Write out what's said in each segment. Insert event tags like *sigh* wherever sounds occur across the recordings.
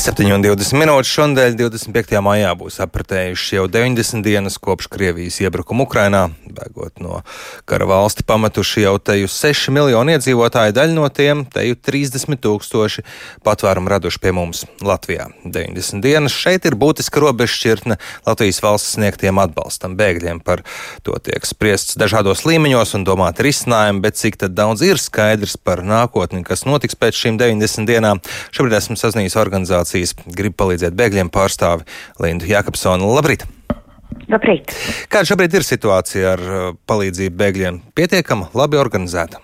Ir 7,20 minūtes. Šonadēļ, 25. maijā, būs apritējušas jau 90 dienas kopš Krievijas iebrukuma Ukrainā. Bēgot no kara valsti pametuši jau teju 6 miljoni iedzīvotāju, daļa no tiem teju 30 tūkstoši patvērumu raduši pie mums Latvijā. 90 dienas šeit ir būtiska robežšķirtne Latvijas valsts sniegtiem atbalstam bēgļiem. Par to tiek spriests dažādos līmeņos un domāt risinājumi, bet cik daudz ir skaidrs par nākotni, kas notiks pēc šīm 90 dienām. Šobrīd esmu sazinājies organizāciju organizācijas grib palīdzēt bēgļiem pārstāvi Lindu Jākapsonu. Labrīt! Labrīt! Kāda šobrīd ir situācija ar uh, palīdzību bēgļiem? Pietiekama, labi organizēta?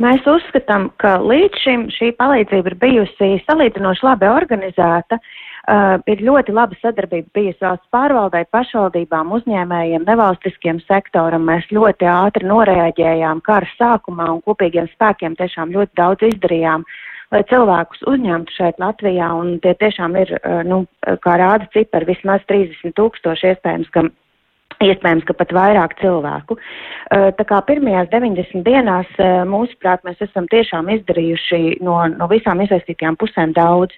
Mēs uzskatām, ka līdz šim šī palīdzība ir bijusi salīdzinoši labi organizēta. Uh, ir ļoti laba sadarbība bijusi valsts pārvaldai, pašvaldībām, uzņēmējiem, nevalstiskiem sektoram. Mēs ļoti ātri noreaģējām kara sākumā un kopīgiem spēkiem tiešām ļoti daudz izdarījām, lai cilvēkus uzņemtu šeit Latvijā, un tie tiešām ir, eh, nu, kā rāda cipari, vismaz 30 tūkstoši iespējams, ka Iespējams, ka pat vairāk cilvēku. Eh, tā kā pirmajās 90 dienās, eh, mūsuprāt, mēs esam tiešām izdarījuši no, no visām iesaistītajām pusēm daudz.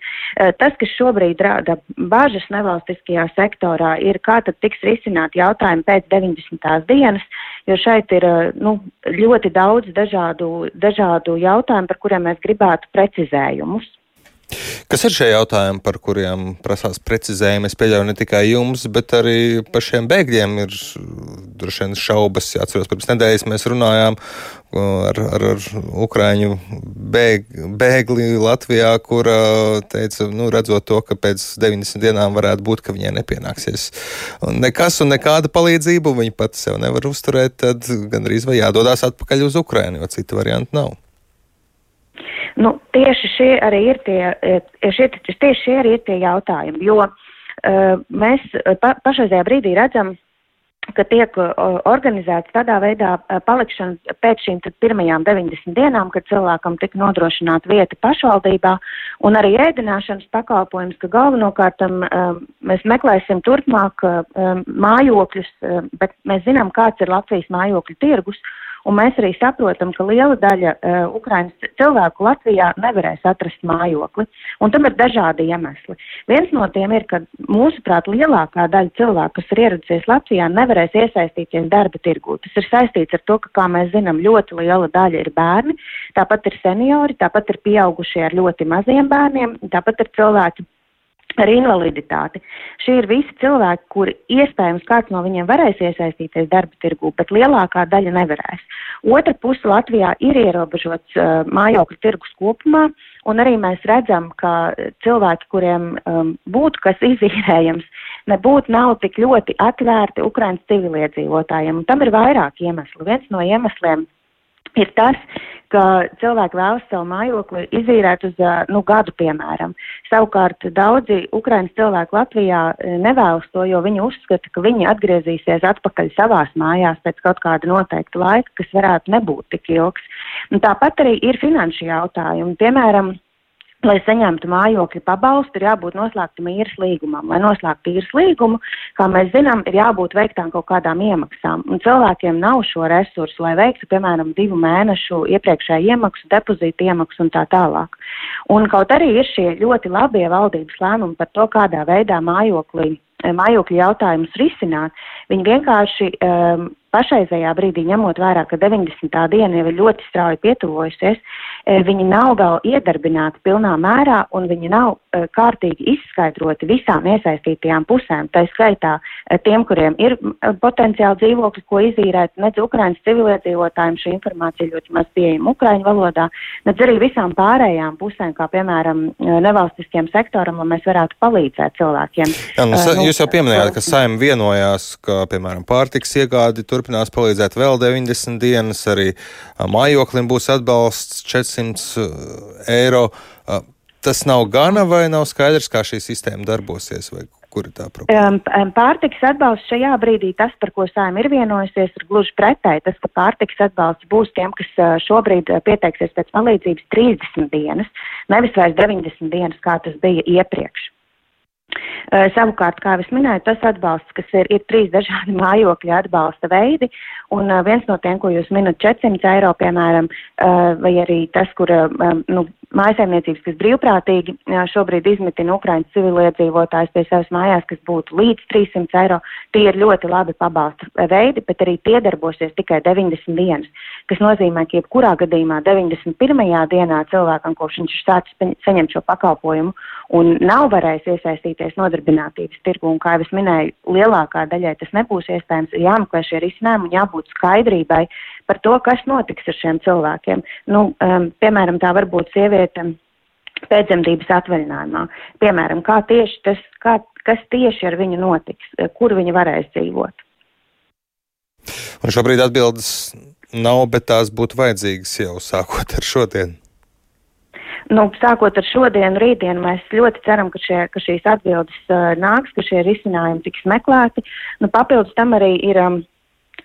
Tas, kas šobrīd rada bažas nevalstiskajā sektorā, ir kā tad tiks risināt jautājumi pēc 90. dienas jo šeit ir eh, nu, ļoti daudz dažādu, dažādu jautājumu, par kuriem mēs gribētu precizējumus. Kas ir šie jautājumi, par kuriem prasās precizējumi? Es pieļauju ne tikai jums, bet arī pašiem bēgļiem ir droši vien šaubas. Atceros, pirms nedēļas mēs runājām ar, ar, ar Ukrāņu bēg, bēgli Latvijā, kura teica, nu, redzot to, ka pēc 90 dienām varētu būt, ka viņai nepienāksies un nekas un nekāda palīdzība, un viņa pati sev nevar uzturēt, tad gandrīz vai jādodas atpakaļ uz Ukrajinu, jo citu variantu nav. Nu, tieši šie arī ir tie, e, šie, tieši šie arī ir tie jautājumi, jo uh, mēs pa, pašreizajā brīdī redzam, ka tiek organizēts tādā veidā palikšana pēc šīm pirmajām 90 dienām, kad cilvēkam tika nodrošināta vieta pašvaldībā un arī ēdināšanas pakalpojums, ka galvenokārt um, mēs meklēsim turpmāk um, mājokļus, bet mēs zinām, kāds ir Latvijas mājokļu tirgus Un mēs arī saprotam, ka liela daļa uh, Ukraiņas cilvēku Latvijā nevarēs atrast mājokli. Un tam ir dažādi iemesli. Viens no tiem ir, ka mūsuprāt lielākā daļa cilvēku, kas ir ieradusies Latvijā, nevarēs iesaistīties darba tirgū. Tas ir saistīts ar to, ka, kā mēs zinām, ļoti liela daļa ir bērni, tāpat ir seniori, tāpat ir pieaugušie ar ļoti maziem bērniem, tāpat ir cilvēki ar invaliditāti. Šie ir visi cilvēki, kuri iespējams kāds no viņiem varēs iesaistīties darba tirgū, bet lielākā daļa nevarēs. Otra puse Latvijā ir ierobežots uh, mājokļu tirgus kopumā, un arī mēs redzam, ka cilvēki, kuriem um, būtu kas izīrējams, nebūtu nav tik ļoti atvērti Ukraiņas civiliedzīvotājiem. Un tam ir vairāk iemeslu. Viens no iemesliem ir tas, ka cilvēki vēlas savu mājokli izīrēt uz nu, gadu, piemēram. Savukārt daudzi Ukraiņas cilvēki Latvijā nevēlas to, jo viņi uzskata, ka viņi atgriezīsies atpakaļ savās mājās pēc kaut kāda noteikta laika, kas varētu nebūt tik ilgs. Un tāpat arī ir finanšu jautājumi. Piemēram, Lai saņemtu mājokļa pabalstu, ir jābūt noslēgtam īres līgumam. Lai noslēgtu īres līgumu, kā mēs zinām, ir jābūt veiktām kaut kādām iemaksām. Un cilvēkiem nav šo resursu, lai veiktu, piemēram, divu mēnešu iepriekšēju iemaksu, depozītu iemaksu un tā tālāk. Un kaut arī ir šie ļoti labie valdības lēmumi par to, kādā veidā mājokli mājokļu jautājumus risināt, viņi vienkārši um, pašreizējā brīdī, ņemot vērā, ka 90. diena jau ir ļoti strauji pietuvojusies, e, viņi nav vēl iedarbināti pilnā mērā un viņi nav e, kārtīgi izskaidroti visām iesaistītajām pusēm. Tā skaitā e, tiem, kuriem ir potenciāli dzīvokļi, ko izīrēt, nedz Ukraiņas civiliedzīvotājiem šī informācija ļoti maz pieejama Ukraiņu valodā, nedz arī visām pārējām pusēm, kā piemēram nevalstiskiem sektoram, lai mēs varētu palīdzēt cilvēkiem. Jā, nu, uh, jūs jau pieminējāt, ka saima vienojās, ka, piemēram, pārtiks iegādi tur turpinās palīdzēt vēl 90 dienas, arī mājoklim būs atbalsts 400 eiro. Tas nav gana vai nav skaidrs, kā šī sistēma darbosies? Kur ir tā problēma? Pārtiks atbalsts šajā brīdī, tas, par ko sājuma ir vienojusies, ir gluži pretēji. Tas, ka pārtiks atbalsts būs tiem, kas šobrīd pieteiksies pēc palīdzības 30 dienas, nevis vairs 90 dienas, kā tas bija iepriekš. Savukārt, kā jau minēju, tas atbalsts, kas ir, ir trīs dažādi *laughs* mājokļa atbalsta veidi, un viens no tiem, ko jūs minat, 400 eiro, piemēram, vai arī tas, kur nu, mājasēmniecības, kas brīvprātīgi šobrīd izmitina Ukraiņas civiliedzīvotājs pie savas mājās, kas būtu līdz 300 eiro. Tie ir ļoti labi pabalsta veidi, bet arī tie darbosies tikai 90 dienas, kas nozīmē, ka jebkurā gadījumā 91. dienā cilvēkam, kopš viņš ir sācis saņemt šo pakalpojumu un nav varējis iesaistīties nodarbinātības tirgu, un kā jau es minēju, lielākā daļai tas nebūs iespējams, ir jāmeklē šie risinājumi un jābūt skaidrībai par to, kas notiks ar šiem cilvēkiem. Nu, um, piemēram, tā var būt sieviete pēcdzemdības atvaļinājumā. Piemēram, kā tieši tas, kā, kas tieši ar viņu notiks, kur viņa varēs dzīvot. Un šobrīd atbildes nav, bet tās būtu vajadzīgas jau sākot ar šodienu. Nu, sākot ar šodienu, rītdienu, mēs ļoti ceram, ka, šie, ka šīs atbildes uh, nāks, ka šie risinājumi tiks meklēti. Nu, papildus tam arī ir um,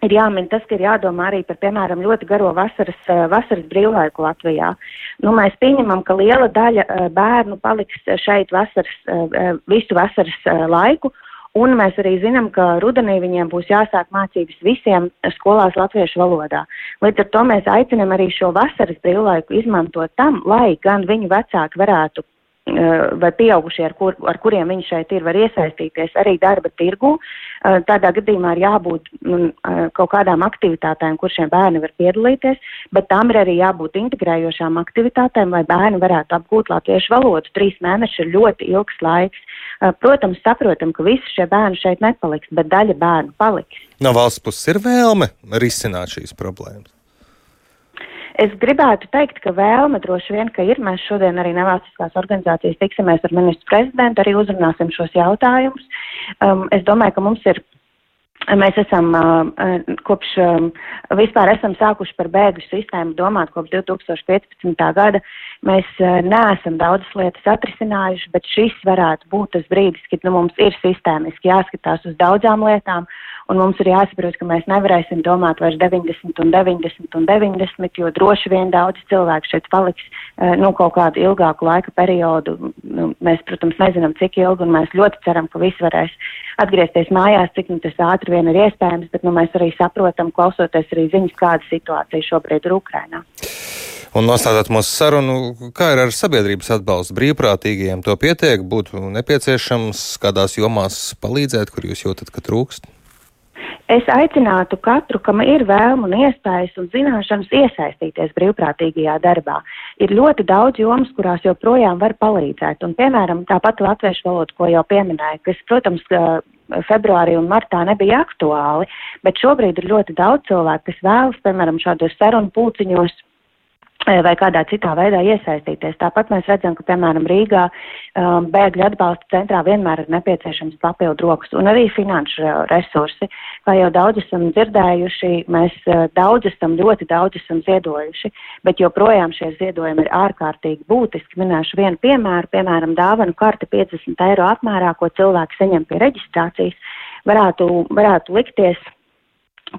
ir jāmin tas, ka ir jādomā arī par, piemēram, ļoti garo vasaras, eh, vasaras brīvlaiku Latvijā. Nu, mēs pieņemam, ka liela daļa eh, bērnu paliks šeit vasaras, eh, visu vasaras laiku. Un mēs arī zinām, ka rudenī viņiem būs jāsāk mācības visiem skolās latviešu valodā. Līdz ar to mēs aicinām arī šo vasaras brīvlaiku izmantot tam, lai gan viņu vecāki varētu Eh, vai pieaugušie, ar, kur, ar kuriem viņi šeit ir, var iesaistīties arī darba tirgu. Eh, tādā gadījumā ir jābūt eh, kaut kādām aktivitātēm, kur šie bērni var piedalīties, bet tām ir arī jābūt integrējošām aktivitātēm, lai bērni varētu apgūt latviešu valodu. Trīs mēneši ir ļoti ilgs laiks. Protams, saprotam, ka visi šie bērni šeit nepaliks, bet daļa bērnu paliks. No valsts puses ir vēlme risināt šīs problēmas. Es gribētu teikt, ka vēlme droši vien, ka ir. Mēs šodien arī nevalstiskās organizācijas tiksimies ar ministru prezidentu, arī uzrunāsim šos jautājumus. Um, es domāju, ka mums ir Mēs esam uh, kopš um, vispār esam sākuši par bēgļu sistēmu domāt kopš 2015. gada. Mēs uh, neesam daudzas lietas atrisinājuši, bet šis varētu būt tas brīdis, kad nu, mums ir sistēmiski jāskatās uz daudzām lietām un mums ir jāsaprot, ka mēs nevarēsim domāt vairs 90 un 90 un 90, jo droši vien daudz cilvēku šeit paliks eh, nu, kaut kādu ilgāku laika periodu. Nu, mēs, protams, nezinām, cik ilgi, un mēs ļoti ceram, ka visi varēs atgriezties mājās, cik nu, tas ātri vien ir iespējams, bet nu, mēs arī saprotam, klausoties arī ziņas, kāda situācija šobrīd ir Ukrainā. Un nostādot mūsu sarunu, kā ir ar sabiedrības atbalstu brīvprātīgajiem, to pietiek, būtu nepieciešams kādās jomās palīdzēt, kur jūs jūtat, ka trūkst? Es aicinātu katru, kam ir vēlme un iespējas un zināšanas iesaistīties brīvprātīgajā darbā. Ir ļoti daudz jomas, kurās joprojām var palīdzēt. Un, piemēram, tāpat latviešu valoda, ko jau pieminēju, kas, protams, februārī un martā nebija aktuāli, bet šobrīd ir ļoti daudz cilvēku, kas vēlas, piemēram, šādos sarunu pulciņos vai kādā citā veidā iesaistīties. Tāpat mēs redzam, ka, piemēram, Rīgā um, bēgļu atbalsta centrā vienmēr ir nepieciešams papildu rokas un arī finanšu resursi. Kā jau daudz esam dzirdējuši, mēs uh, daudz esam, ļoti daudz esam ziedojuši, bet joprojām šie ziedojumi ir ārkārtīgi būtiski. Minēšu vienu piemēru, piemēram, dāvanu karti 50 eiro apmērā, ko cilvēki saņem pie reģistrācijas, varētu, varētu likties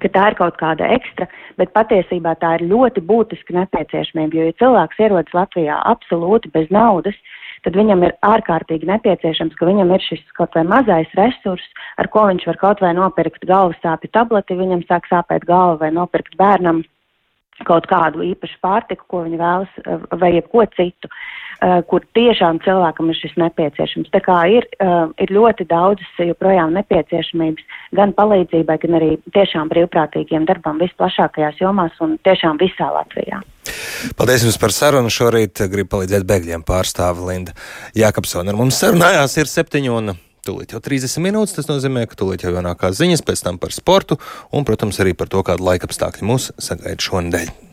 ka tā ir kaut kāda ekstra, bet patiesībā tā ir ļoti būtiska nepieciešamība, jo, ja cilvēks ierodas Latvijā absolūti bez naudas, tad viņam ir ārkārtīgi nepieciešams, ka viņam ir šis kaut vai mazais resurs, ar ko viņš var kaut vai nopirkt galvas sāpju tableti, viņam sāk sāpēt galva vai nopirkt bērnam kaut kādu īpašu pārtiku, ko viņi vēlas, vai jebko citu. Uh, kur tiešām cilvēkam ir šis nepieciešams. Tā kā ir, uh, ir ļoti daudzas joprojām nepieciešamības gan palīdzībai, gan arī tiešām brīvprātīgiem darbam visplašākajās jomās un tiešām visā Latvijā. Paldies jums par sarunu. Šorīt gribu palīdzēt bēgļiem pārstāve Linda Jākapsona. Ar mums sarunājās ir septiņi un tūlīt jau 30 minūtes. Tas nozīmē, ka tūlīt jau jaunākās ziņas, pēc tam par sportu un, protams, arī par to, kādu laikapstākļu mūs sagaida šonadēļ.